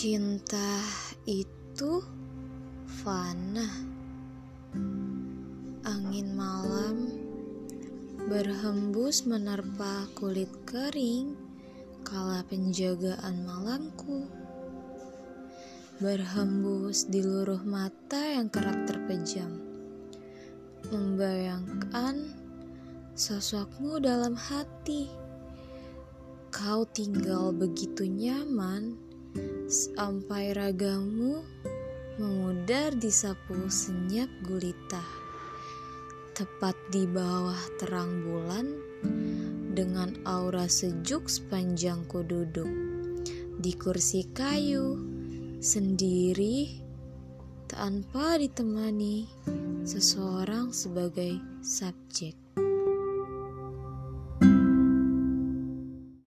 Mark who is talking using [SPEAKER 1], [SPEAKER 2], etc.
[SPEAKER 1] Cinta itu fana. Angin malam berhembus menerpa kulit kering kala penjagaan malamku. Berhembus di luruh mata yang kerap terpejam. Membayangkan sosokmu dalam hati. Kau tinggal begitu nyaman sampai ragamu memudar di sapu senyap gulita. Tepat di bawah terang bulan dengan aura sejuk sepanjang ku duduk di kursi kayu sendiri tanpa ditemani seseorang sebagai subjek.